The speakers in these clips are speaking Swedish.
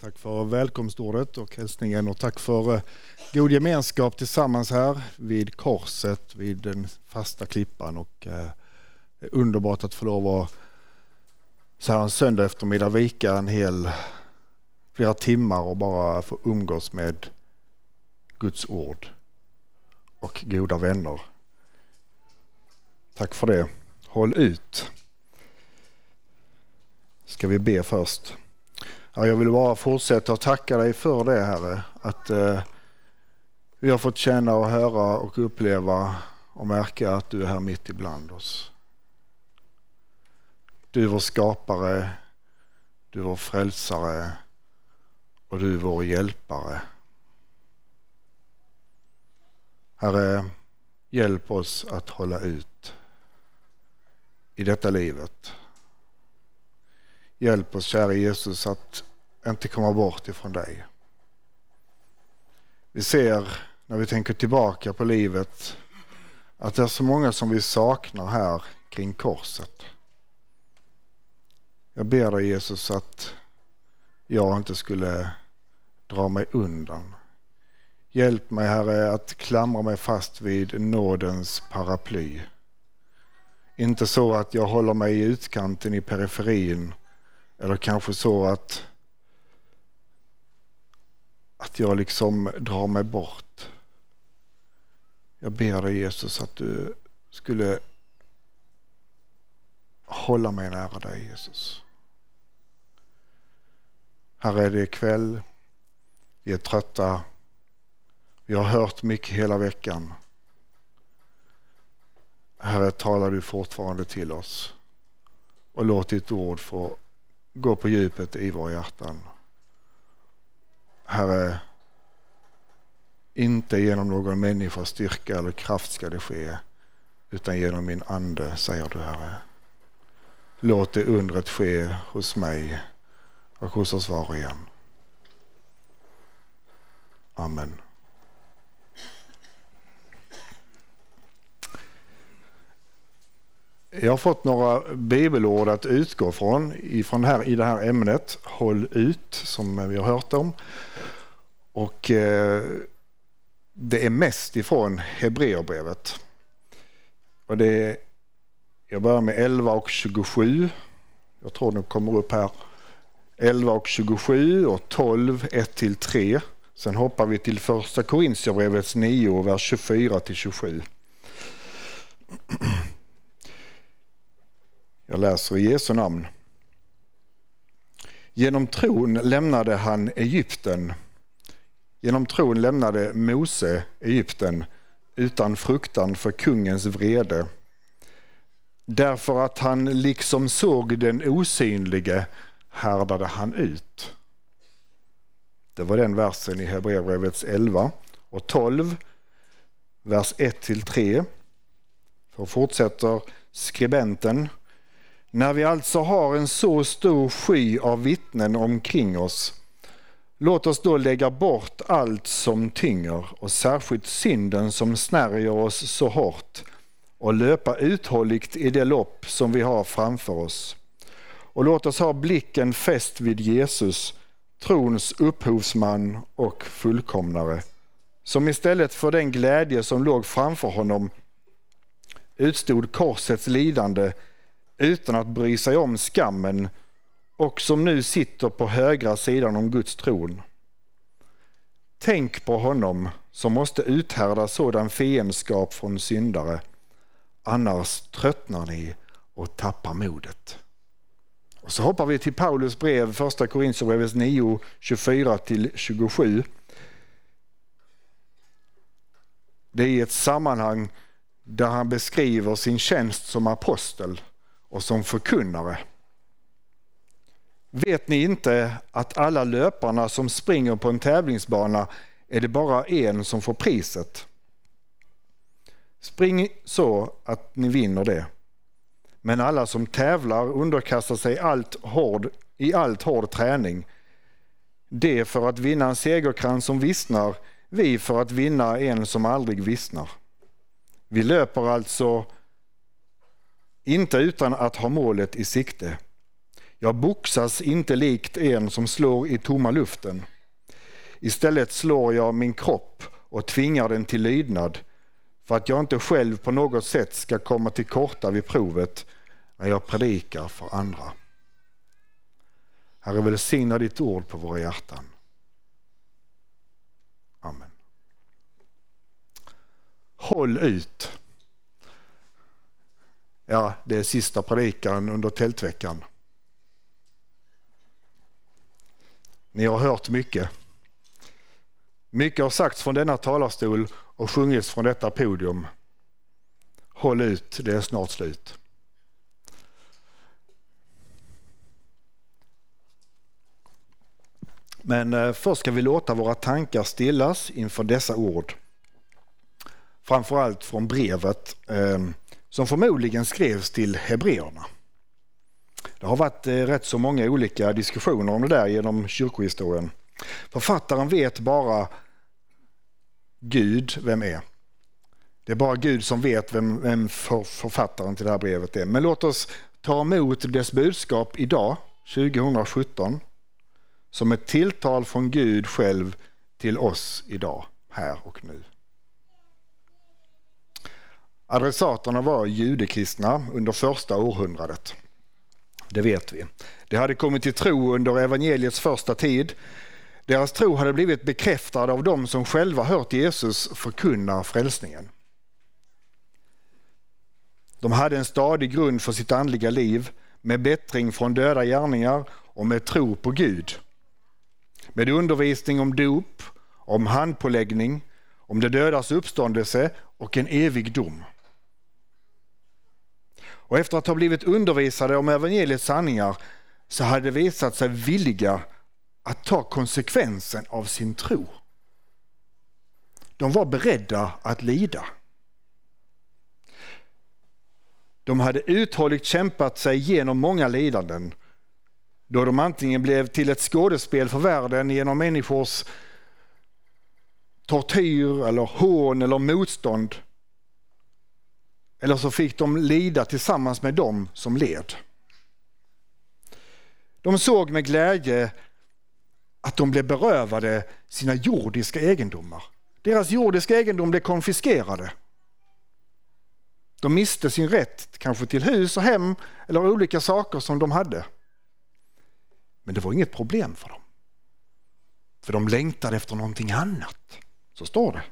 Tack för välkomstordet och hälsningen och tack för eh, god gemenskap tillsammans här vid korset, vid den fasta klippan. Och, eh, det är underbart att få lov att så här en söndag eftermiddag vika en hel flera timmar och bara få umgås med Guds ord och goda vänner. Tack för det. Håll ut. Ska vi be först. Ja, jag vill bara fortsätta att tacka dig för det Herre. Att eh, vi har fått känna och höra och uppleva och märka att du är här mitt ibland oss. Du är vår skapare, du är vår frälsare och du är vår hjälpare. Herre, hjälp oss att hålla ut i detta livet. Hjälp oss, kära Jesus, att inte komma bort ifrån dig. Vi ser när vi tänker tillbaka på livet att det är så många som vi saknar här kring korset. Jag ber dig Jesus att jag inte skulle dra mig undan. Hjälp mig Herre att klamra mig fast vid nådens paraply. Inte så att jag håller mig i utkanten i periferin eller kanske så att, att jag liksom drar mig bort. Jag ber dig Jesus att du skulle hålla mig nära dig Jesus. Herre, det är kväll. Vi är trötta. Vi har hört mycket hela veckan. Herre, talar du fortfarande till oss och låt ditt ord få gå på djupet i våra hjärtan. Herre, inte genom någon människas styrka eller kraft ska det ske, utan genom min ande, säger du Herre. Låt det undret ske hos mig och hos oss var och en. Amen. Jag har fått några bibelord att utgå från ifrån här, i det här ämnet, håll ut, som vi har hört om. Och eh, det är mest ifrån Hebreerbrevet. Och det är, jag börjar med 11 och 27. Jag tror det kommer upp här. 11 och 27 och 12, 1 till 3. Sen hoppar vi till första Korintierbrevets 9, vers 24 till 27. Jag läser i Jesu namn. Genom tron lämnade han Egypten. Genom tron lämnade Mose Egypten utan fruktan för kungens vrede. Därför att han liksom såg den osynlige härdade han ut. Det var den versen i Hebreerbrevets 11 och 12, vers 1-3. För fortsätter skribenten när vi alltså har en så stor sky av vittnen omkring oss, låt oss då lägga bort allt som tynger och särskilt synden som snärjer oss så hårt och löpa uthålligt i det lopp som vi har framför oss. Och låt oss ha blicken fäst vid Jesus, trons upphovsman och fullkomnare, som istället för den glädje som låg framför honom utstod korsets lidande utan att bry sig om skammen och som nu sitter på högra sidan om Guds tron. Tänk på honom som måste uthärda sådan fiendskap från syndare, annars tröttnar ni och tappar modet. Och så hoppar vi till Paulus brev, första Korintierbrevet 9, 24-27. Det är ett sammanhang där han beskriver sin tjänst som apostel och som förkunnare. Vet ni inte att alla löparna som springer på en tävlingsbana är det bara en som får priset? Spring så att ni vinner det. Men alla som tävlar underkastar sig allt hård, i allt hård träning. Det för att vinna en segerkrans som vissnar, vi för att vinna en som aldrig vissnar. Vi löper alltså inte utan att ha målet i sikte. Jag boxas inte likt en som slår i tomma luften. Istället slår jag min kropp och tvingar den till lydnad för att jag inte själv på något sätt ska komma till korta vid provet när jag predikar för andra. Herre, välsigna ditt ord på våra hjärtan. Amen. Håll ut. Ja, det är sista predikan under tältveckan. Ni har hört mycket. Mycket har sagts från denna talarstol och sjungits från detta podium. Håll ut, det är snart slut. Men eh, först ska vi låta våra tankar stillas inför dessa ord. Framförallt från brevet eh, som förmodligen skrevs till hebreerna. Det har varit eh, rätt så många olika diskussioner om det där genom kyrkohistorien. Författaren vet bara Gud vem är. Det är bara Gud som vet vem, vem författaren till det här brevet är. Men låt oss ta emot dess budskap idag, 2017, som ett tilltal från Gud själv till oss idag, här och nu. Adressaterna var judekristna under första århundradet. Det vet vi. De hade kommit till tro under evangeliets första tid. Deras tro hade blivit bekräftad av dem som själva hört Jesus förkunna frälsningen. De hade en stadig grund för sitt andliga liv med bättring från döda gärningar och med tro på Gud. Med undervisning om dop, om handpåläggning, om de dödas uppståndelse och en evig dom. Och efter att ha blivit undervisade om evangeliets sanningar så hade de visat sig villiga att ta konsekvensen av sin tro. De var beredda att lida. De hade uthålligt kämpat sig genom många lidanden då de antingen blev till ett skådespel för världen genom människors tortyr eller hån eller motstånd eller så fick de lida tillsammans med dem som led. De såg med glädje att de blev berövade sina jordiska egendomar. Deras jordiska egendom blev konfiskerade. De miste sin rätt kanske till hus och hem eller olika saker som de hade. Men det var inget problem för dem. För de längtade efter någonting annat. Så står det.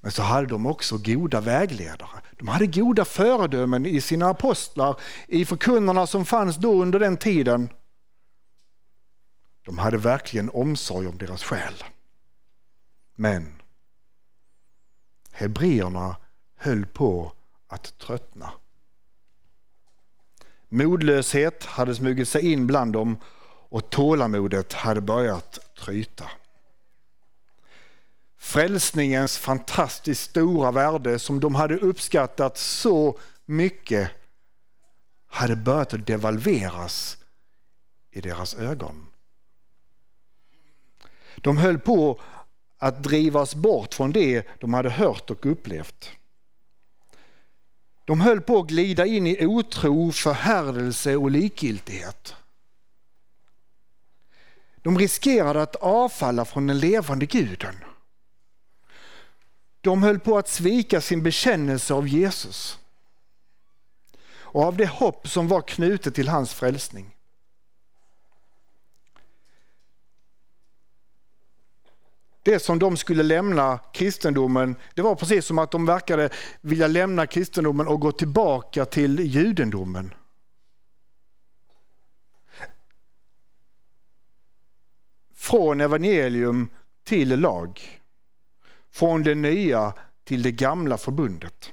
Men så hade de också goda vägledare. De hade goda föredömen i sina apostlar, i förkunnarna som fanns då under den tiden. De hade verkligen omsorg om deras själ. Men hebreerna höll på att tröttna. Modlöshet hade smugit sig in bland dem och tålamodet hade börjat tryta. Frälsningens fantastiskt stora värde som de hade uppskattat så mycket hade börjat att devalveras i deras ögon. De höll på att drivas bort från det de hade hört och upplevt. De höll på att glida in i otro, förhärdelse och likgiltighet. De riskerade att avfalla från den levande guden. De höll på att svika sin bekännelse av Jesus och av det hopp som var knutet till hans frälsning. det som de skulle lämna kristendomen, det var precis som att de verkade vilja lämna kristendomen och gå tillbaka till judendomen. Från evangelium till lag. Från det nya till det gamla förbundet.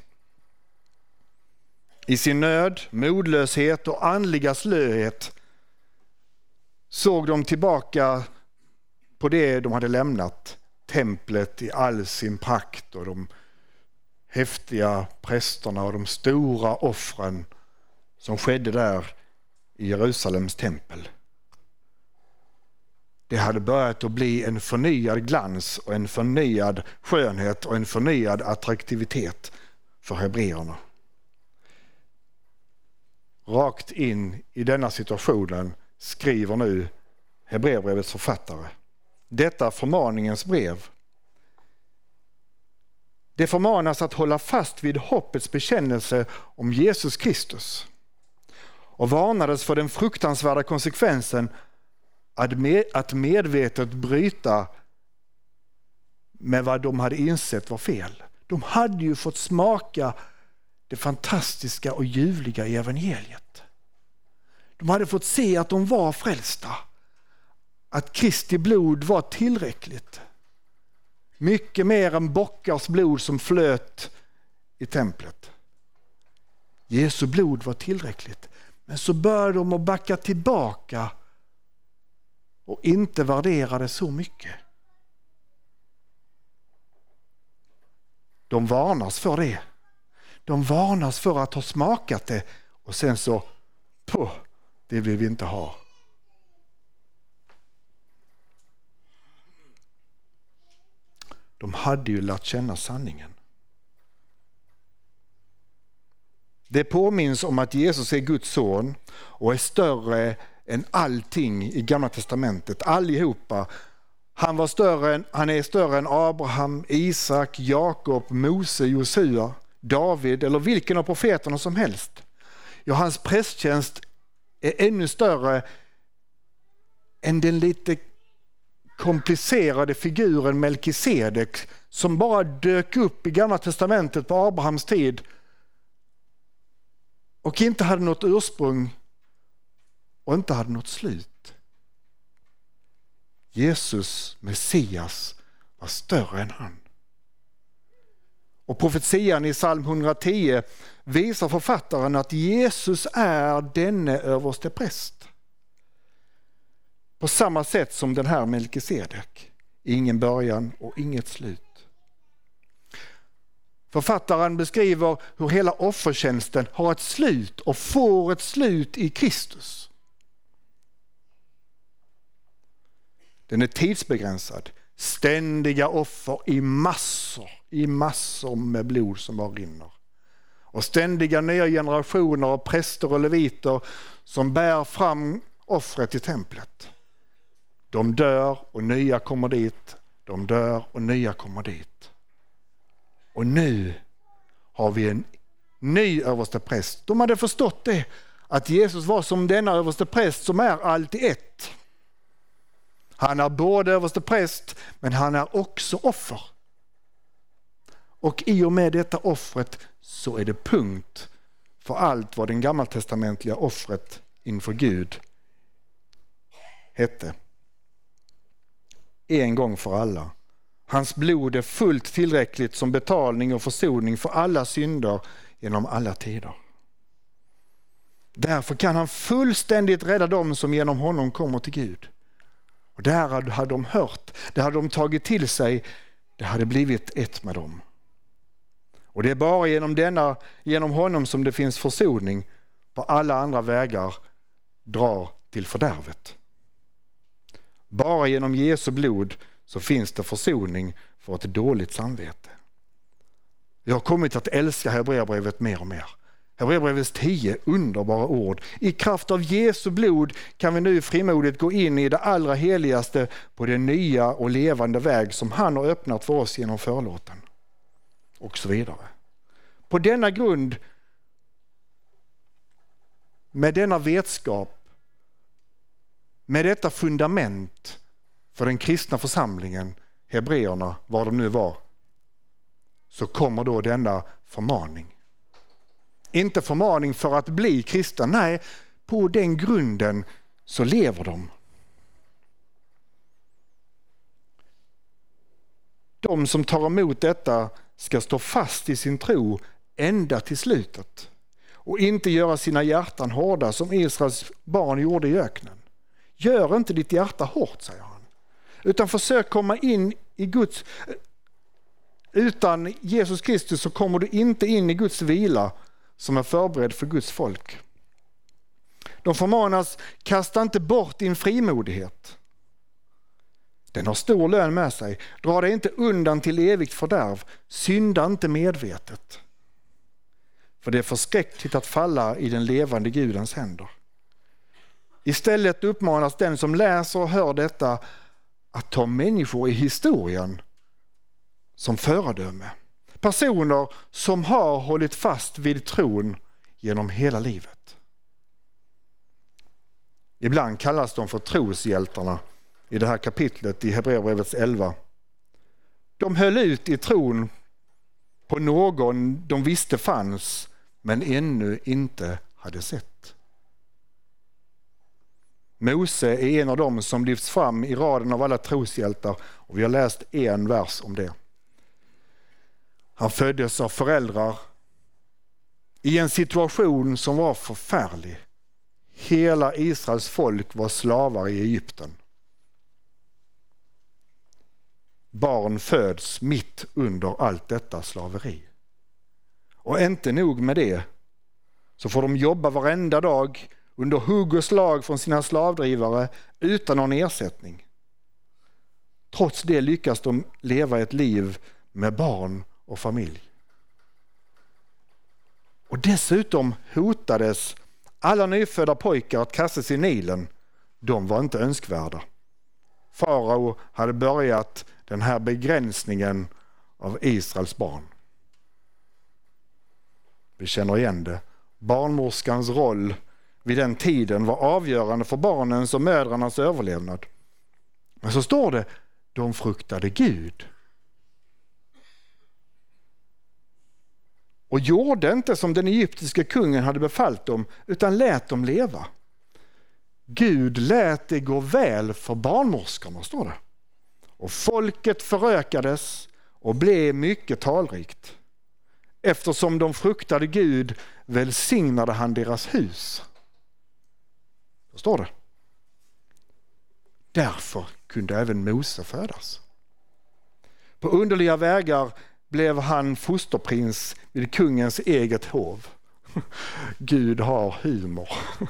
I sin nöd, modlöshet och andliga slöhet såg de tillbaka på det de hade lämnat, templet i all sin prakt och de häftiga prästerna och de stora offren som skedde där i Jerusalems tempel. Det hade börjat att bli en förnyad glans och en förnyad skönhet och en förnyad attraktivitet för hebreerna. rakt in i denna situationen skriver nu Hebreerbrevets författare. Detta förmaningens brev. Det förmanas att hålla fast vid hoppets bekännelse om Jesus Kristus och varnades för den fruktansvärda konsekvensen att medvetet bryta med vad de hade insett var fel. De hade ju fått smaka det fantastiska och ljuvliga i evangeliet. De hade fått se att de var frälsta. Att Kristi blod var tillräckligt. Mycket mer än bockars blod som flöt i templet. Jesu blod var tillräckligt. Men så började de att backa tillbaka och inte värdera det så mycket. De varnas för det. De varnas för att ha smakat det och sen så, puh, det vill vi inte ha. De hade ju lärt känna sanningen. Det påminns om att Jesus är Guds son och är större än allting i Gamla Testamentet, allihopa. Han, var större än, han är större än Abraham, Isak, Jakob, Mose, Josua, David eller vilken av profeterna som helst. Ja, hans prästtjänst är ännu större än den lite komplicerade figuren Melkisedek som bara dök upp i Gamla Testamentet på Abrahams tid och inte hade något ursprung och inte hade något slut. Jesus, Messias, var större än han. Och profetian i psalm 110 visar författaren att Jesus är denne överste präst. På samma sätt som den här Melkisedek. Ingen början och inget slut. Författaren beskriver hur hela offertjänsten har ett slut och får ett slut i Kristus. Den är tidsbegränsad. Ständiga offer i massor, i massor med blod som bara rinner. Och ständiga nya generationer av präster och leviter som bär fram offret i templet. De dör och nya kommer dit. De dör och nya kommer dit. Och nu har vi en ny överste präst. De hade förstått det, att Jesus var som denna överste präst som är allt i ett. Han är både överste präst men han är också offer. Och i och med detta offret så är det punkt för allt vad den gammaltestamentliga offret inför Gud hette. En gång för alla. Hans blod är fullt tillräckligt som betalning och försoning för alla synder genom alla tider. Därför kan han fullständigt rädda dem som genom honom kommer till Gud. Och där hade de hört, det hade de tagit till sig, det hade blivit ett med dem. Och det är bara genom, denna, genom honom som det finns försoning, på alla andra vägar drar till fördärvet. Bara genom Jesu blod så finns det försoning för ett dåligt samvete. Jag har kommit att älska Hebreerbrevet mer och mer. Hebreerbrevets tio underbara ord. I kraft av Jesu blod kan vi nu frimodigt gå in i det allra heligaste på den nya och levande väg som han har öppnat för oss genom förlåten. Och så vidare. På denna grund, med denna vetskap, med detta fundament för den kristna församlingen, hebreerna, var de nu var, så kommer då denna förmaning. Inte förmaning för att bli kristen, nej, på den grunden så lever de. De som tar emot detta ska stå fast i sin tro ända till slutet och inte göra sina hjärtan hårda som Israels barn gjorde i öknen. Gör inte ditt hjärta hårt, säger han, utan försök komma in i Guds... Utan Jesus Kristus så kommer du inte in i Guds vila som är förberedd för Guds folk. De förmanas, kasta inte bort din frimodighet. Den har stor lön med sig. Dra dig inte undan till evigt fördärv. Synda inte medvetet. för det är förskräckligt att falla i den levande Gudens händer. Istället uppmanas den som läser och hör detta att ta människor i historien som föredöme. Personer som har hållit fast vid tron genom hela livet. Ibland kallas de för troshjältarna i det här kapitlet i Hebreerbrevets 11. De höll ut i tron på någon de visste fanns men ännu inte hade sett. Mose är en av dem som lyfts fram i raden av alla troshjältar och vi har läst en vers om det. Han föddes av föräldrar i en situation som var förfärlig. Hela Israels folk var slavar i Egypten. Barn föds mitt under allt detta slaveri. Och inte nog med det, så får de jobba varenda dag under hugg och slag från sina slavdrivare utan någon ersättning. Trots det lyckas de leva ett liv med barn och familj. Och dessutom hotades alla nyfödda pojkar att kastas i Nilen. De var inte önskvärda. Farao hade börjat den här begränsningen av Israels barn. Vi känner igen det. Barnmorskans roll vid den tiden var avgörande för barnens och mödrarnas överlevnad. Men så står det, de fruktade Gud. Och gjorde inte som den egyptiske kungen hade befallt dem, utan lät dem leva. Gud lät det gå väl för barnmorskorna, står det. Och folket förökades och blev mycket talrikt. Eftersom de fruktade Gud välsignade han deras hus. Så står det. Därför kunde även Mose födas. På underliga vägar blev han fosterprins vid kungens eget hov. Gud har humor.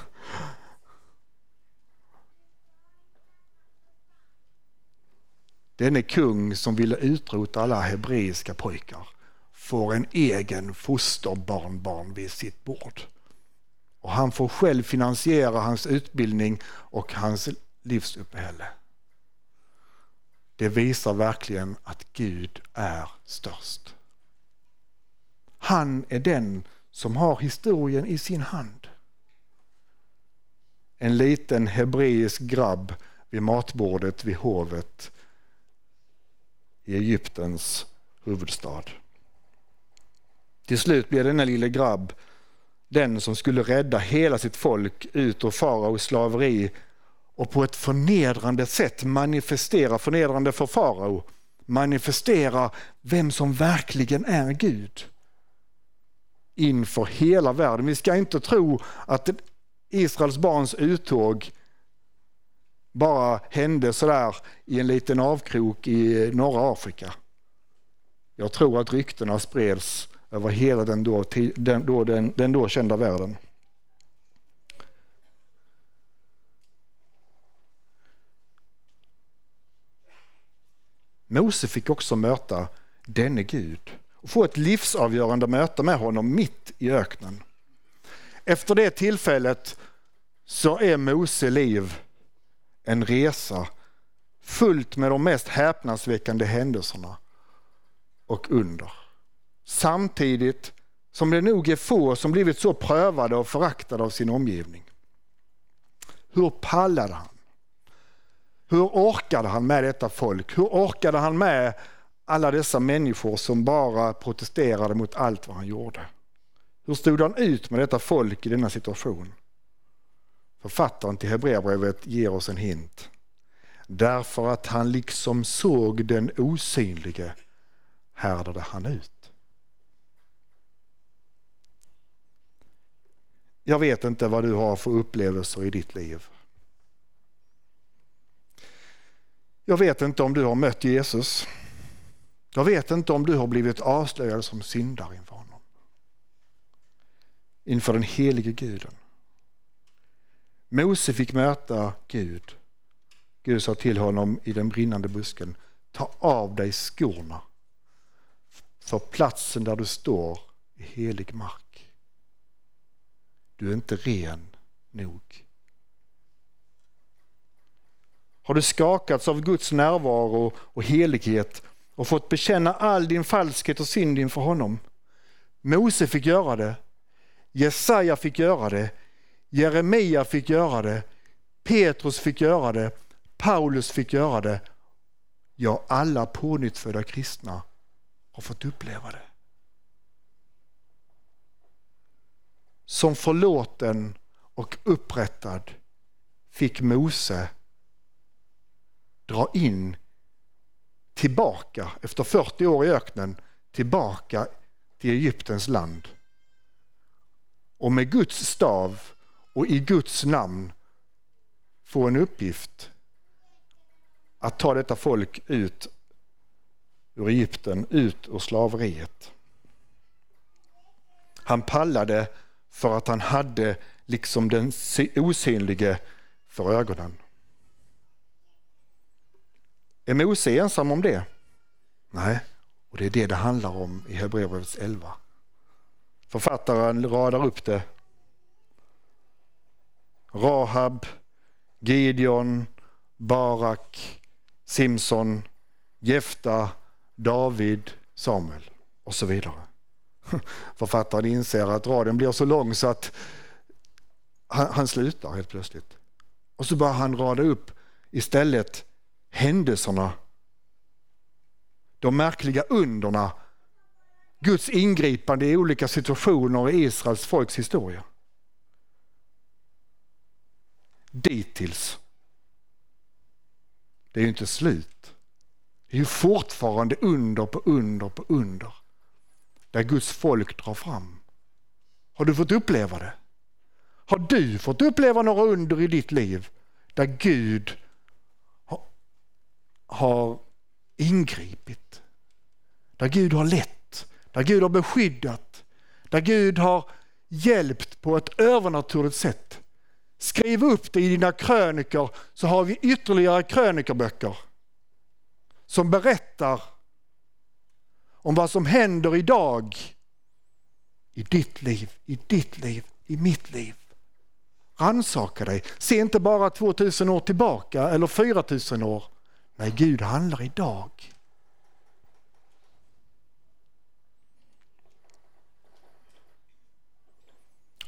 Denne kung som ville utrota alla hebreiska pojkar får en egen fosterbarnbarn vid sitt bord. Och han får själv finansiera hans utbildning och hans livsuppehälle. Det visar verkligen att Gud är störst. Han är den som har historien i sin hand. En liten hebreisk grabb vid matbordet vid hovet i Egyptens huvudstad. Till slut blir denna lille grabb den som skulle rädda hela sitt folk ut ur faraos slaveri och på ett förnedrande sätt manifestera, förnedrande för farao, manifestera vem som verkligen är Gud inför hela världen. Vi ska inte tro att Israels barns uttåg bara hände sådär i en liten avkrok i norra Afrika. Jag tror att ryktena spreds över hela den då, den, då, den, den då kända världen. Mose fick också möta denne Gud och få ett livsavgörande möte med honom mitt i öknen. Efter det tillfället så är Mose liv en resa fullt med de mest häpnadsväckande händelserna och under. Samtidigt som det nog är få som blivit så prövade och föraktade av sin omgivning. Hur pallade han? Hur orkade han med detta folk? Hur orkade han med alla dessa människor som bara protesterade mot allt vad han gjorde? Hur stod han ut med detta folk i denna situation? Författaren till Hebreerbrevet ger oss en hint. Därför att han liksom såg den osynlige härdade han ut. Jag vet inte vad du har för upplevelser i ditt liv. Jag vet inte om du har mött Jesus. Jag vet inte om du har blivit avslöjad som syndare inför honom. Inför den helige guden. Mose fick möta Gud. Gud sa till honom i den brinnande busken, ta av dig skorna för platsen där du står är helig mark. du är inte ren nog. Har du skakats av Guds närvaro och helighet och fått bekänna all din falskhet och synd inför honom? Mose fick göra det. Jesaja fick göra det. Jeremia fick göra det. Petrus fick göra det. Paulus fick göra det. Ja, alla pånyttfödda kristna har fått uppleva det. Som förlåten och upprättad fick Mose dra in tillbaka efter 40 år i öknen tillbaka till Egyptens land. Och med Guds stav och i Guds namn få en uppgift att ta detta folk ut ur Egypten, ut ur slaveriet. Han pallade för att han hade liksom den osynlige för ögonen. Är Mose ensam om det? Nej, och det är det det handlar om i Hebreerbrevets 11. Författaren radar upp det. Rahab, Gideon, Barak, Simson, Jefta, David, Samuel och så vidare. Författaren inser att raden blir så lång så att han, han slutar helt plötsligt. Och så börjar han rada upp istället händelserna, de märkliga underna, Guds ingripande i olika situationer i Israels folks historia. Dittills. Det är ju inte slut. Det är ju fortfarande under på under på under. Där Guds folk drar fram. Har du fått uppleva det? Har du fått uppleva några under i ditt liv där Gud har ingripit. Där Gud har lett, där Gud har beskyddat, där Gud har hjälpt på ett övernaturligt sätt. Skriv upp det i dina krönikor så har vi ytterligare krönikerböcker som berättar om vad som händer idag i ditt liv, i ditt liv, i mitt liv. Rannsaka dig. Se inte bara 2000 år tillbaka eller 4000 år. Nej, Gud handlar idag.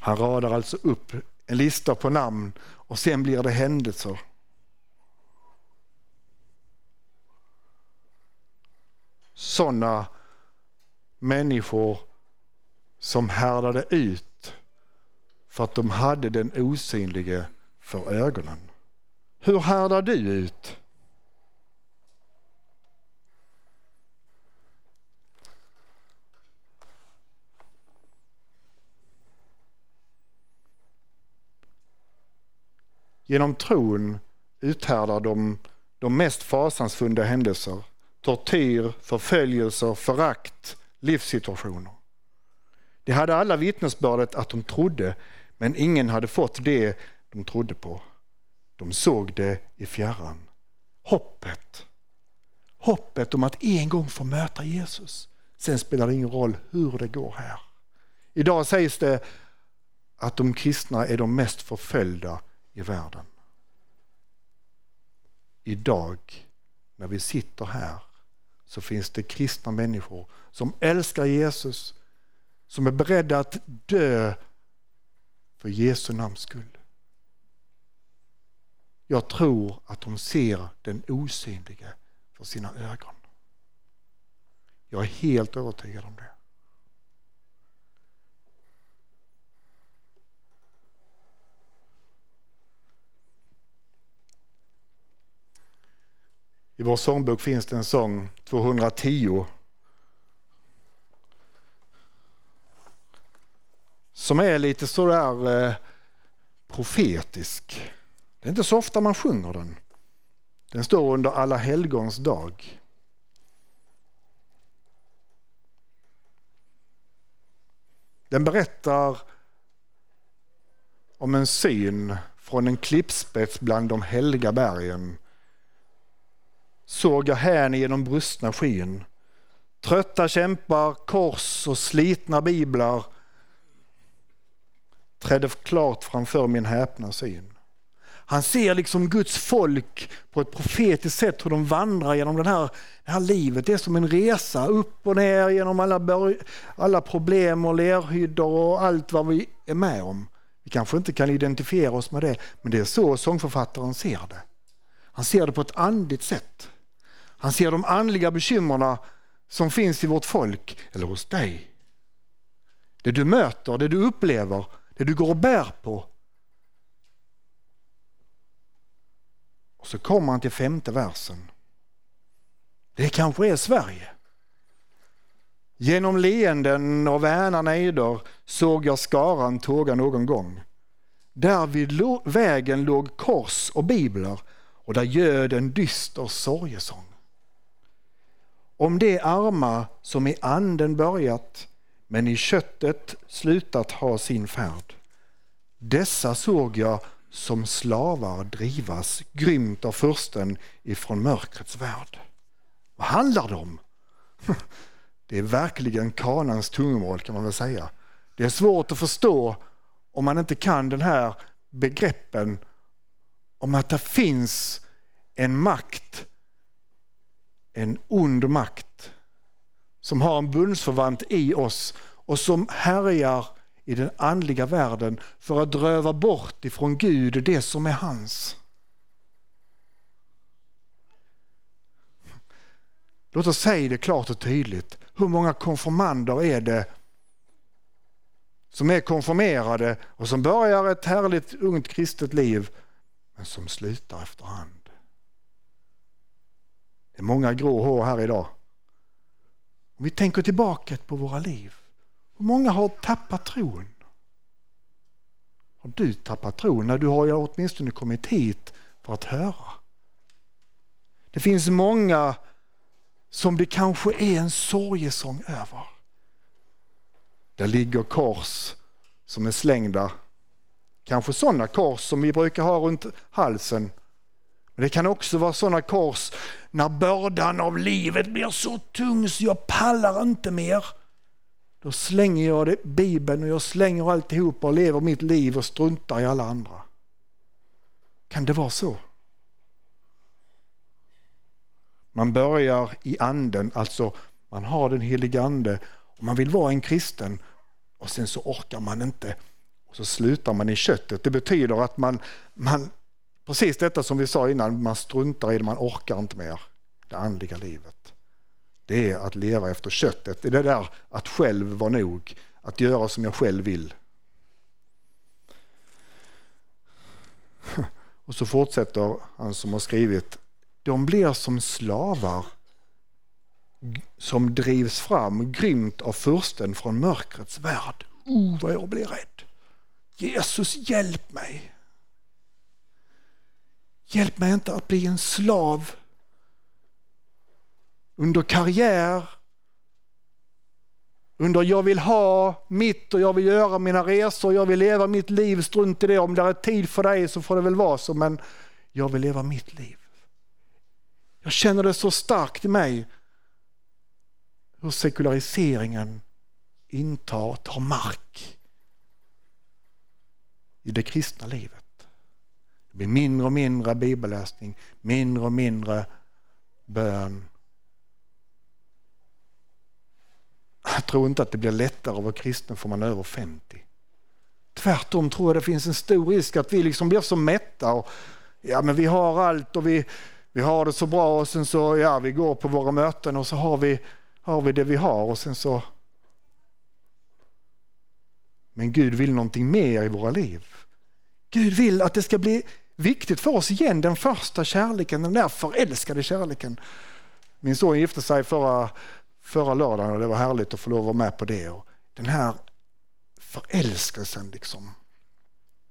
Han radar alltså upp en lista på namn och sen blir det händelser. Sådana människor som härdade ut för att de hade den osynlige för ögonen. Hur härdar du ut? Genom tron uthärdar de de mest fasansfulla händelser. Tortyr, förföljelser, förakt, livssituationer. De hade alla vittnesbördet att de trodde, men ingen hade fått det de trodde på. De såg det i fjärran. Hoppet. Hoppet om att en gång få möta Jesus. Sen spelar det ingen roll hur det går här. Idag sägs det att de kristna är de mest förföljda i världen. Idag, när vi sitter här, så finns det kristna människor som älskar Jesus, som är beredda att dö för Jesu namns skull. Jag tror att de ser den osynlige för sina ögon. Jag är helt övertygad om det. I vår sångbok finns det en sång, 210, som är lite sådär eh, profetisk. Det är inte så ofta man sjunger den. Den står under alla helgons dag. Den berättar om en syn från en klippspets bland de helga bergen såg jag hän genom brustna skyn. Trötta kämpar, kors och slitna biblar. trädde klart framför min häpna syn. Han ser liksom Guds folk på ett profetiskt sätt hur de vandrar genom den här, det här livet. Det är som en resa upp och ner genom alla, alla problem och lerhyddor och allt vad vi är med om. Vi kanske inte kan identifiera oss med det, men det är så sångförfattaren ser det. Han ser det på ett andligt sätt. Han ser de andliga bekymmerna som finns i vårt folk, eller hos dig. Det du möter, det du upplever, det du går och bär på. Och så kommer han till femte versen. Det kanske är Sverige. Genom leenden och väna nejder såg jag skaran tåga någon gång. Där vid vägen låg kors och biblar och där göd en dyster sorgesång. Om det arma som i anden börjat men i köttet slutat ha sin färd. Dessa såg jag som slavar drivas grymt av försten ifrån mörkrets värld. Vad handlar det om? Det är verkligen kanans tungomål kan man väl säga. Det är svårt att förstå om man inte kan den här begreppen om att det finns en makt, en ond makt som har en bundsförvant i oss och som härjar i den andliga världen för att dröva bort ifrån Gud det som är hans. Låt oss säga det klart och tydligt. Hur många konfirmander är det som är konfirmerade och som börjar ett härligt ungt kristet liv men som slutar efterhand? Det är många grå hår här idag. Om vi tänker tillbaka på våra liv. Hur många har tappat tron? Har du tappat tron? När du har ju åtminstone kommit hit för att höra. Det finns många som det kanske är en sorgesång över. Där ligger kors som är slängda. Kanske sådana kors som vi brukar ha runt halsen. Men det kan också vara sådana kors när bördan av livet blir så tung så jag pallar inte mer. Då slänger jag det, Bibeln och jag slänger alltihopa och lever mitt liv och struntar i alla andra. Kan det vara så? Man börjar i anden, alltså man har den helige ande och man vill vara en kristen och sen så orkar man inte och så slutar man i köttet. Det betyder att man, man precis detta som vi sa innan, man struntar i det, man orkar inte mer det andliga livet. Det är att leva efter köttet, det är det där att själv vara nog, att göra som jag själv vill. Och så fortsätter han som har skrivit de blir som slavar som drivs fram grymt av fursten från mörkrets värld. Oh, vad jag blir rädd. Jesus, hjälp mig. Hjälp mig inte att bli en slav under karriär, under jag vill ha mitt och jag vill göra mina resor, jag vill leva mitt liv, strunt i det. Om det är tid för dig så får det väl vara så, men jag vill leva mitt liv. Jag känner det så starkt i mig hur sekulariseringen intar, tar mark i det kristna livet. Det blir mindre och mindre bibelläsning, mindre och mindre bön. Jag tror inte att det blir lättare att vara kristen för man är över 50. Tvärtom tror jag det finns en stor risk att vi liksom blir så mätta och ja men vi har allt och vi, vi har det så bra och sen så, ja vi går på våra möten och så har vi, har vi det vi har och sen så men Gud vill någonting mer i våra liv. Gud vill att det ska bli viktigt för oss igen, den första kärleken, den där förälskade kärleken. Min son gifte sig förra, förra lördagen och det var härligt att få lov att vara med på det. Och den här förälskelsen liksom.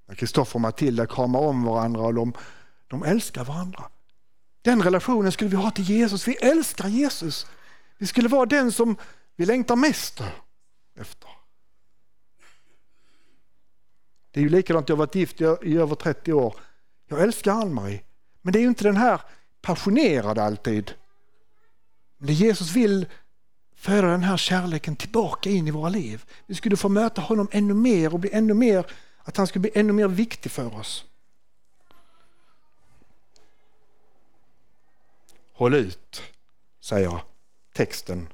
När Kristoffer och Matilda kramar om varandra och de, de älskar varandra. Den relationen skulle vi ha till Jesus. Vi älskar Jesus. Vi skulle vara den som vi längtar mest efter. Det är ju likadant, jag har varit gift i över 30 år. Jag älskar Ann-Marie. Men det är ju inte den här passionerade alltid. Men Jesus vill föra den här kärleken tillbaka in i våra liv. Vi skulle få möta honom ännu mer och bli ännu mer Att han skulle bli ännu mer viktig för oss. Håll ut, säger texten.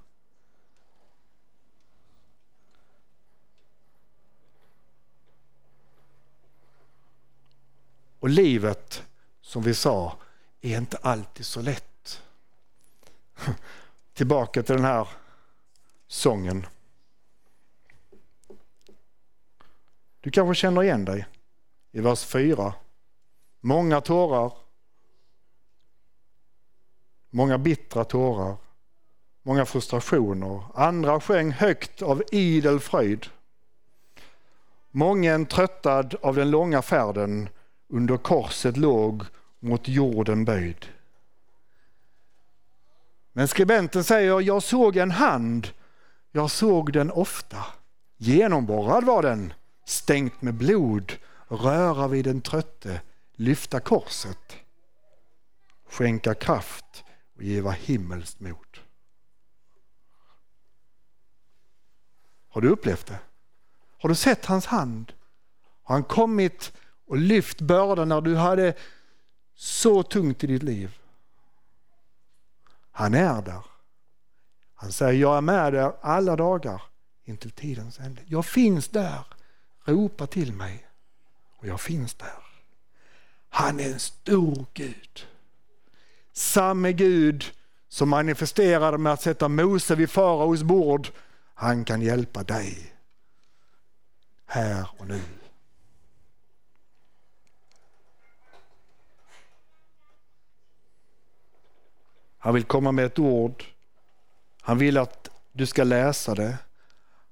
Och livet, som vi sa, är inte alltid så lätt. Tillbaka till den här sången. Du kanske känner igen dig i vers 4. Många tårar. Många bittra tårar. Många frustrationer. Andra sjöng högt av idel fröjd. Mången tröttad av den långa färden under korset låg mot jorden böjd. Men skribenten säger, jag såg en hand, jag såg den ofta. Genomborrad var den, stängt med blod, röra vid den trötte, lyfta korset, skänka kraft och giva himmelskt mod. Har du upplevt det? Har du sett hans hand? Har han kommit och lyft bördan när du hade så tungt i ditt liv? Han är där. Han säger, jag är med dig alla dagar intill tidens ände. Jag finns där. Ropa till mig och jag finns där. Han är en stor Gud. Samme Gud som manifesterade med att sätta Mose vid faraos bord. Han kan hjälpa dig här och nu. Han vill komma med ett ord. Han vill att du ska läsa det.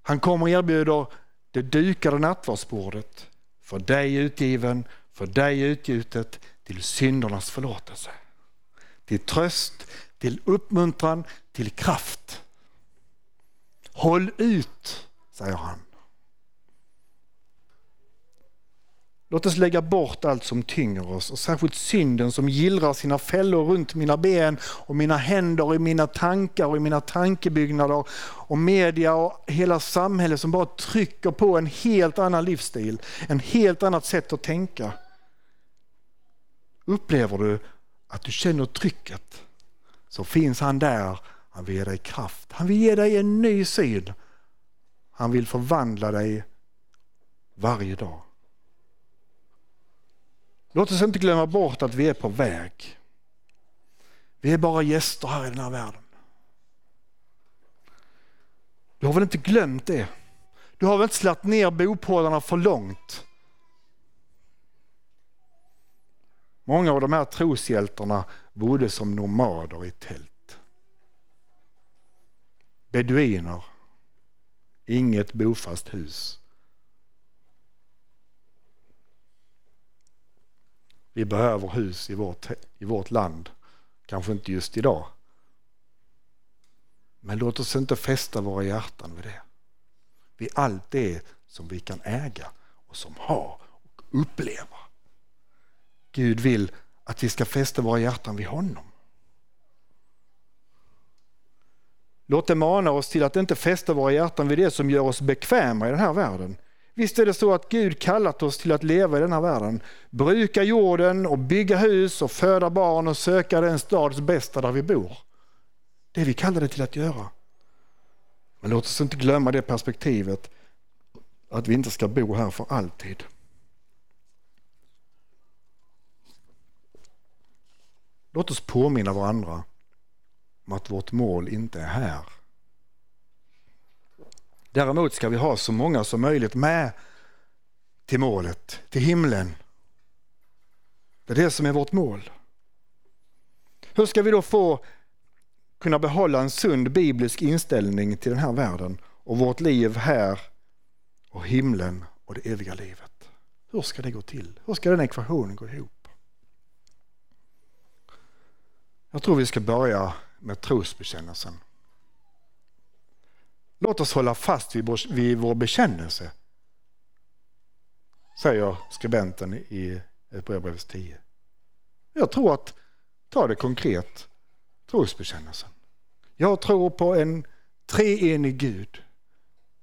Han kommer och erbjuder det dukade nattvardsbordet för dig utgiven, för dig utgjutet till syndernas förlåtelse. Till tröst, till uppmuntran, till kraft. Håll ut, säger han. Låt oss lägga bort allt som tynger oss och särskilt synden som gillrar sina fällor runt mina ben och mina händer och i mina tankar och i mina tankebyggnader och media och hela samhället som bara trycker på en helt annan livsstil, en helt annat sätt att tänka. Upplever du att du känner trycket så finns han där. Han vill ge dig kraft. Han vill ge dig en ny syn. Han vill förvandla dig varje dag. Låt oss inte glömma bort att vi är på väg. Vi är bara gäster här i den här världen. Du har väl inte glömt det? Du har väl inte slagit ner bopålarna för långt? Många av de här troshjältarna bodde som nomader i tält. Beduiner, inget bofast hus. Vi behöver hus i vårt, i vårt land. Kanske inte just idag. Men låt oss inte fästa våra hjärtan vid det. Vid allt det som vi kan äga och som har och uppleva. Gud vill att vi ska fästa våra hjärtan vid honom. Låt det mana oss till att inte fästa våra hjärtan vid det som gör oss bekväma i den här världen Visst är det så att Gud kallat oss till att leva i den här världen. Bruka jorden och bygga hus och föda barn och söka den stads bästa där vi bor. Det är vi kallade till att göra. Men låt oss inte glömma det perspektivet att vi inte ska bo här för alltid. Låt oss påminna varandra om att vårt mål inte är här. Däremot ska vi ha så många som möjligt med till målet, till himlen. Det är det som är vårt mål. Hur ska vi då få kunna behålla en sund biblisk inställning till den här världen och vårt liv här och himlen och det eviga livet? Hur ska det gå till? Hur ska den ekvationen gå ihop? Jag tror vi ska börja med trosbekännelsen. Låt oss hålla fast vid vår, vid vår bekännelse, säger skribenten i Hebreerbrevet 10. Jag tror att, ta det konkret, trosbekännelsen. Jag tror på en treenig Gud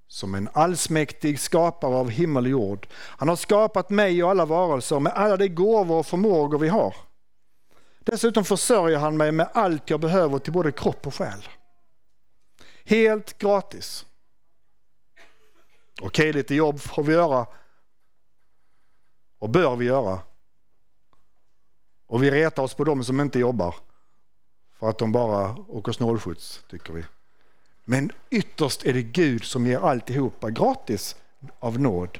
som en allsmäktig skapare av himmel och jord. Han har skapat mig och alla varelser med alla de gåvor och förmågor vi har. Dessutom försörjer han mig med allt jag behöver till både kropp och själ. Helt gratis. Okej, lite jobb får vi göra och bör vi göra. Och vi retar oss på dem som inte jobbar för att de bara åker snålskjuts, tycker vi. Men ytterst är det Gud som ger alltihopa gratis av nåd.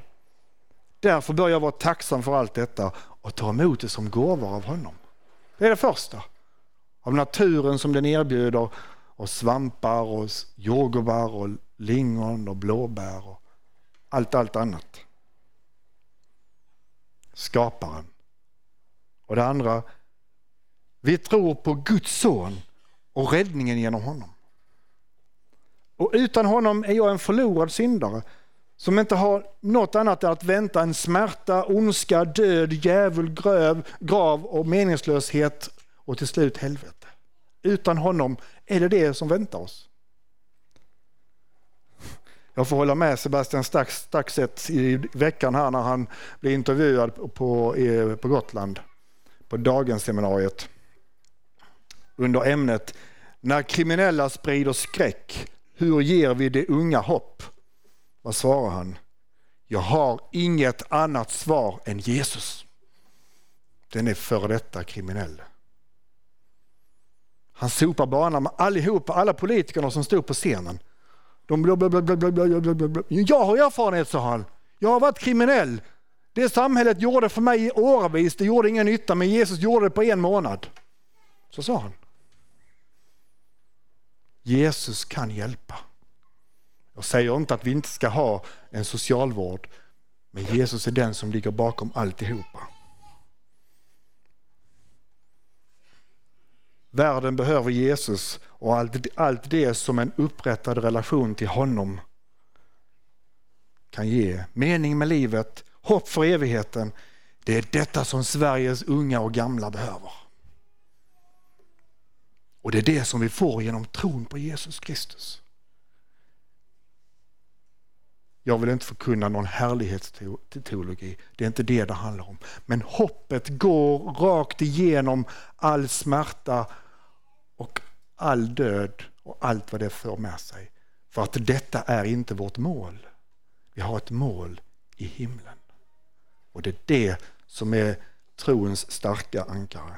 Därför bör jag vara tacksam för allt detta och ta emot det som gåvor av honom. Det är det första. Av naturen som den erbjuder och svampar och jordgubbar och lingon och blåbär och allt, allt annat. Skaparen. Och det andra, vi tror på Guds son och räddningen genom honom. Och utan honom är jag en förlorad syndare som inte har något annat att vänta än smärta, ondska, död, djävul, gröv, grav och meningslöshet och till slut helvete. Utan honom är det det som väntar oss. Jag får hålla med Sebastian Staxet i veckan här när han blev intervjuad på, på Gotland på dagens seminariet under ämnet När kriminella sprider skräck, hur ger vi de unga hopp? Vad svarar han? Jag har inget annat svar än Jesus. Den är före detta kriminell. Han sopar banan med allihopa, alla politikerna som stod på scenen. De bla, bla, bla, bla, bla, bla, bla. Jag har erfarenhet, sa han. Jag har varit kriminell. Det samhället gjorde för mig i åravis, det gjorde ingen nytta, men Jesus gjorde det på en månad. Så sa han. Jesus kan hjälpa. Jag säger inte att vi inte ska ha en socialvård, men Jesus är den som ligger bakom alltihopa. Världen behöver Jesus och allt, allt det som en upprättad relation till honom kan ge. Mening med livet, hopp för evigheten. Det är detta som Sveriges unga och gamla behöver. Och det är det som vi får genom tron på Jesus Kristus. Jag vill inte förkunna någon härlighetsteologi, det är inte det det handlar om. Men hoppet går rakt igenom all smärta och all död och allt vad det för med sig. För att detta är inte vårt mål. Vi har ett mål i himlen. Och det är det som är troens starka ankare.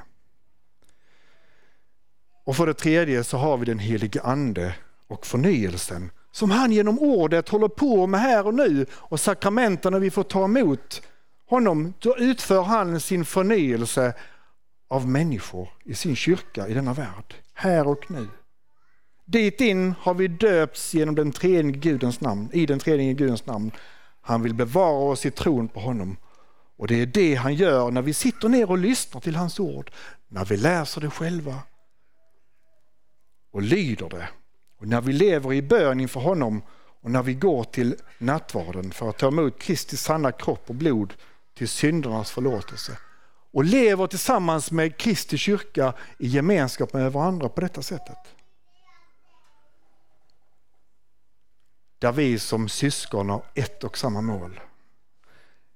Och för det tredje så har vi den helige ande och förnyelsen som han genom ordet håller på med här och nu och sakramenten vi får ta emot honom, då utför han sin förnyelse av människor i sin kyrka i denna värld, här och nu. Dit in har vi döpts genom den tredje Gudens namn, i den tredje Gudens namn. Han vill bevara oss i tron på honom. Och det är det han gör när vi sitter ner och lyssnar till hans ord, när vi läser det själva och lyder det. Och när vi lever i bön inför honom och när vi går till nattvarden för att ta emot Kristi sanna kropp och blod till syndernas förlåtelse och lever tillsammans med Kristi kyrka i gemenskap med varandra på detta sättet. Där vi som syskon har ett och samma mål.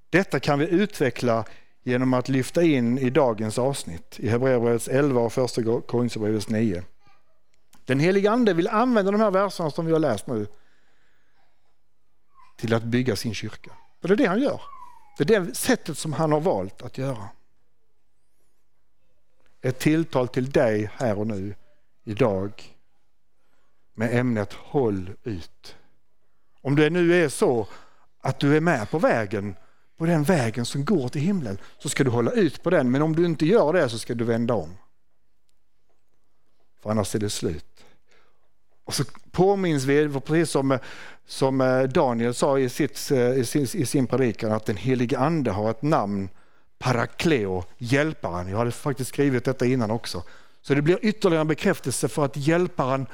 Detta kan vi utveckla genom att lyfta in i dagens avsnitt i Hebreerbrevets 11 och första Korinthierbrevets 9. Den helige Ande vill använda de här verserna som vi har läst nu till att bygga sin kyrka. Och det är det han gör. Det är det sättet som han har valt att göra. Ett tilltal till dig här och nu, idag, med ämnet Håll ut. Om det nu är så att du är med på vägen, på den vägen som går till himlen, så ska du hålla ut på den. Men om du inte gör det så ska du vända om. För annars är det slut. Och så påminns vi, precis som, som eh, Daniel sa i, sitt, eh, i, sin, i sin predikan, att den helige ande har ett namn, Parakleo, hjälparen. Jag hade faktiskt skrivit detta innan också. Så det blir ytterligare en bekräftelse för att hjälparen,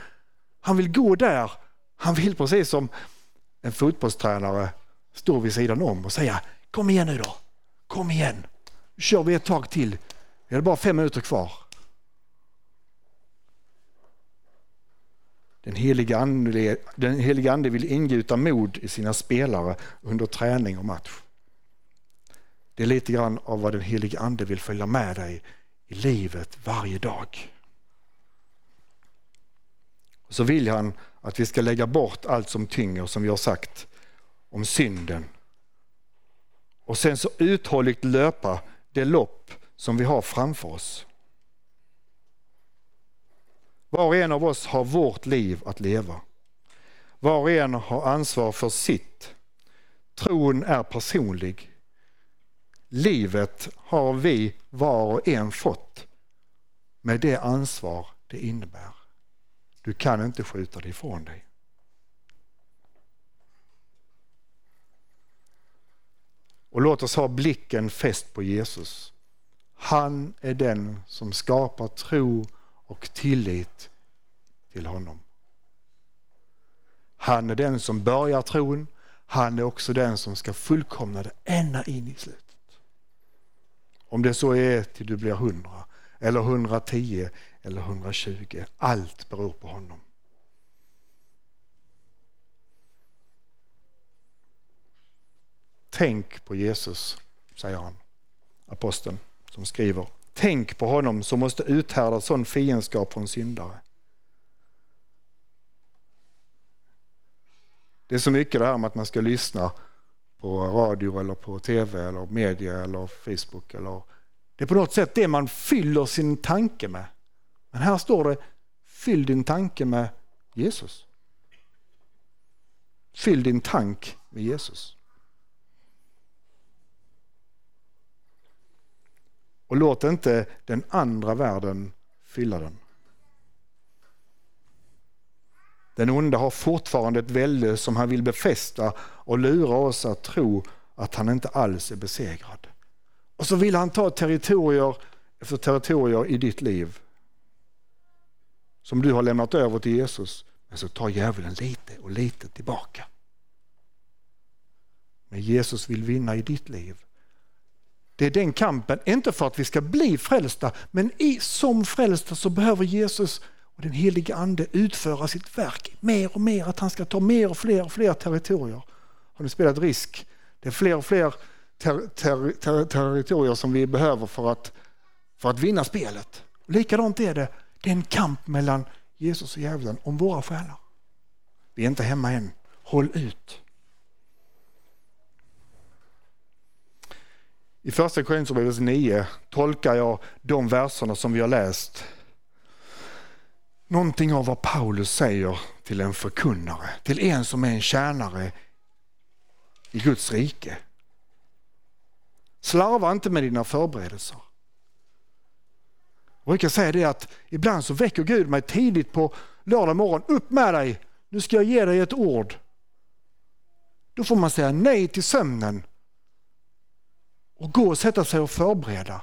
han vill gå där. Han vill precis som en fotbollstränare stå vid sidan om och säga kom igen nu då, kom igen, nu kör vi ett tag till. Det är bara fem minuter kvar. Den heliga, ande, den heliga ande vill ingjuta mod i sina spelare under träning och match. Det är lite grann av vad den heliga ande vill följa med dig i livet varje dag. Så vill han att vi ska lägga bort allt som tynger, som vi har sagt, om synden. Och sen så uthålligt löpa det lopp som vi har framför oss. Var och en av oss har vårt liv att leva. Var och en har ansvar för sitt. Tron är personlig. Livet har vi var och en fått med det ansvar det innebär. Du kan inte skjuta det ifrån dig. Och låt oss ha blicken fäst på Jesus. Han är den som skapar tro och tillit till honom. Han är den som börjar tron. Han är också den som ska fullkomna det ända in i slutet. Om det så är till du blir 100 eller 110 eller 120. Allt beror på honom. Tänk på Jesus, säger han, aposteln som skriver. Tänk på honom som måste uthärda sån fiendskap från syndare. Det är så mycket det här med att man ska lyssna på radio eller på tv eller media eller Facebook. Eller, det är på något sätt det man fyller sin tanke med. Men här står det, fyll din tanke med Jesus. Fyll din tank med Jesus. Och låt inte den andra världen fylla den. Den onde har fortfarande ett välde som han vill befästa och lura oss att tro att han inte alls är besegrad. Och så vill han ta territorier efter territorier i ditt liv som du har lämnat över till Jesus. Men så tar djävulen lite och lite tillbaka. Men Jesus vill vinna i ditt liv. Det är den kampen, inte för att vi ska bli frälsta, men i, som frälsta så behöver Jesus och den helige ande utföra sitt verk mer och mer, att han ska ta mer och fler och fler territorier. Har ni spelat risk? Det är fler och fler ter, ter, ter, territorier som vi behöver för att, för att vinna spelet. Likadant är det, det är en kamp mellan Jesus och djävulen om våra själar. Vi är inte hemma än, håll ut. I första Korinthierbrevet 9 tolkar jag de verserna som vi har läst någonting av vad Paulus säger till en förkunnare, till en som är en tjänare i Guds rike. Slarva inte med dina förberedelser. Jag brukar säga det att ibland så väcker Gud mig tidigt på lördag morgon. Upp med dig, nu ska jag ge dig ett ord. Då får man säga nej till sömnen och gå och sätta sig och förbereda.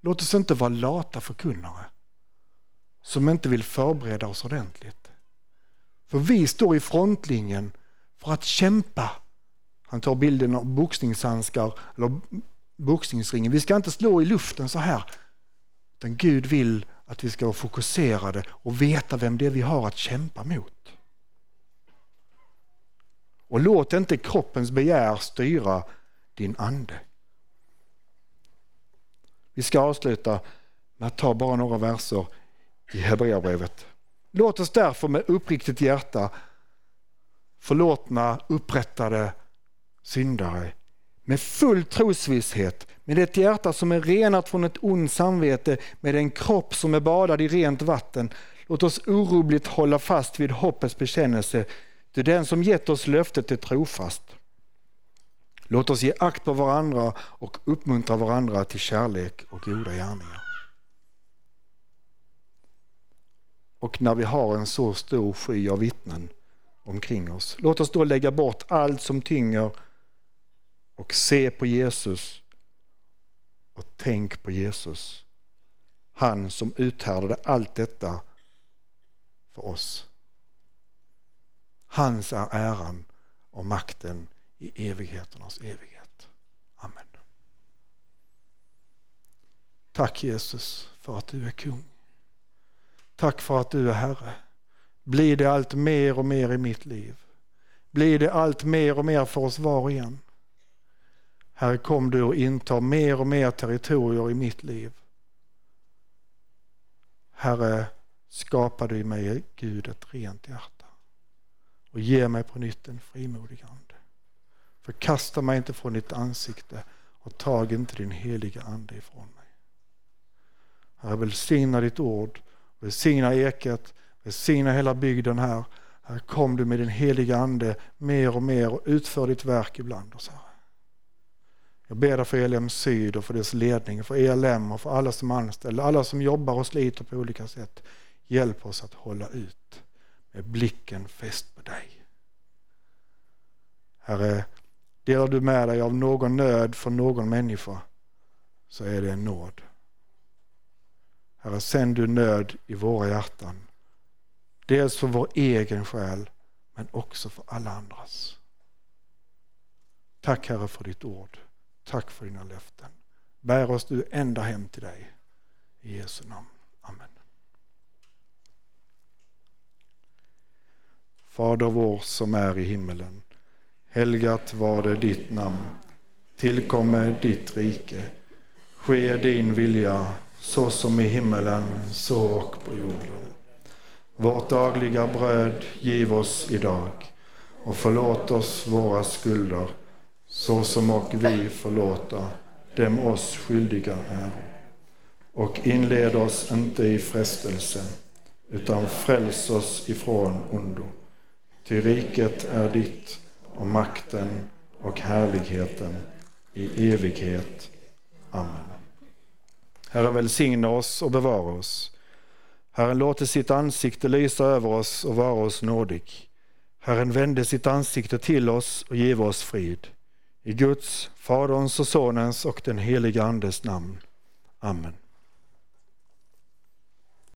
Låt oss inte vara lata förkunnare som inte vill förbereda oss ordentligt. För vi står i frontlinjen för att kämpa. Han tar bilden av boxningshandskar eller boxningsringen. Vi ska inte slå i luften så här. Utan Gud vill att vi ska vara fokuserade och veta vem det är vi har att kämpa mot. Och låt inte kroppens begär styra din ande. Vi ska avsluta med att ta bara några verser i Hebreerbrevet. Låt oss därför med uppriktigt hjärta förlåtna, upprättade syndare med full trosvisshet, med ett hjärta som är renat från ett ont samvete, med en kropp som är badad i rent vatten. Låt oss orubbligt hålla fast vid hoppets bekännelse, till den som gett oss löftet är trofast. Låt oss ge akt på varandra och uppmuntra varandra till kärlek och goda gärningar. Och när vi har en så stor sky av vittnen omkring oss, låt oss då lägga bort allt som tynger och se på Jesus och tänk på Jesus. Han som uthärdade allt detta för oss. Hans är äran och makten i evigheternas evighet. Amen. Tack Jesus för att du är kung. Tack för att du är Herre. Bli det allt mer och mer i mitt liv. Bli det allt mer och mer för oss var och en. Herre, kom du och inta mer och mer territorier i mitt liv. Herre, skapa du i mig, Gud, ett rent hjärta och ge mig på nytt en frimodig ande. Förkasta mig inte från ditt ansikte och tag inte din heliga ande ifrån mig. Herre, välsigna ditt ord, välsigna eket, välsigna hela bygden här. Här kom du med din heliga ande mer och mer och utför ditt verk ibland oss, Herre. Jag ber dig för ELM Syd och för dess ledning, för ELM och för alla som anställer, alla som jobbar och sliter på olika sätt. Hjälp oss att hålla ut med blicken fäst på dig. Herre, delar du med dig av någon nöd för någon människa så är det en nåd. Herre, sänd du nöd i våra hjärtan. Dels för vår egen själ men också för alla andras. Tack Herre för ditt ord. Tack för dina löften. Bär oss du ända hem till dig. I Jesu namn. Amen. Fader vår som är i himmelen. Helgat var det ditt namn. Tillkommer ditt rike. Ske din vilja så som i himmelen, så och på jorden. Vårt dagliga bröd giv oss idag och förlåt oss våra skulder så som och vi förlåta dem oss skyldiga är. Och inled oss inte i frestelse, utan fräls oss ifrån ondo. Ty riket är ditt och makten och härligheten i evighet. Amen. Herre välsigna oss och bevara oss. Herren låter sitt ansikte lysa över oss och vara oss nådig. Herren vände sitt ansikte till oss och give oss frid. I Guds, Faderns och Sonens och den helige Andes namn. Amen.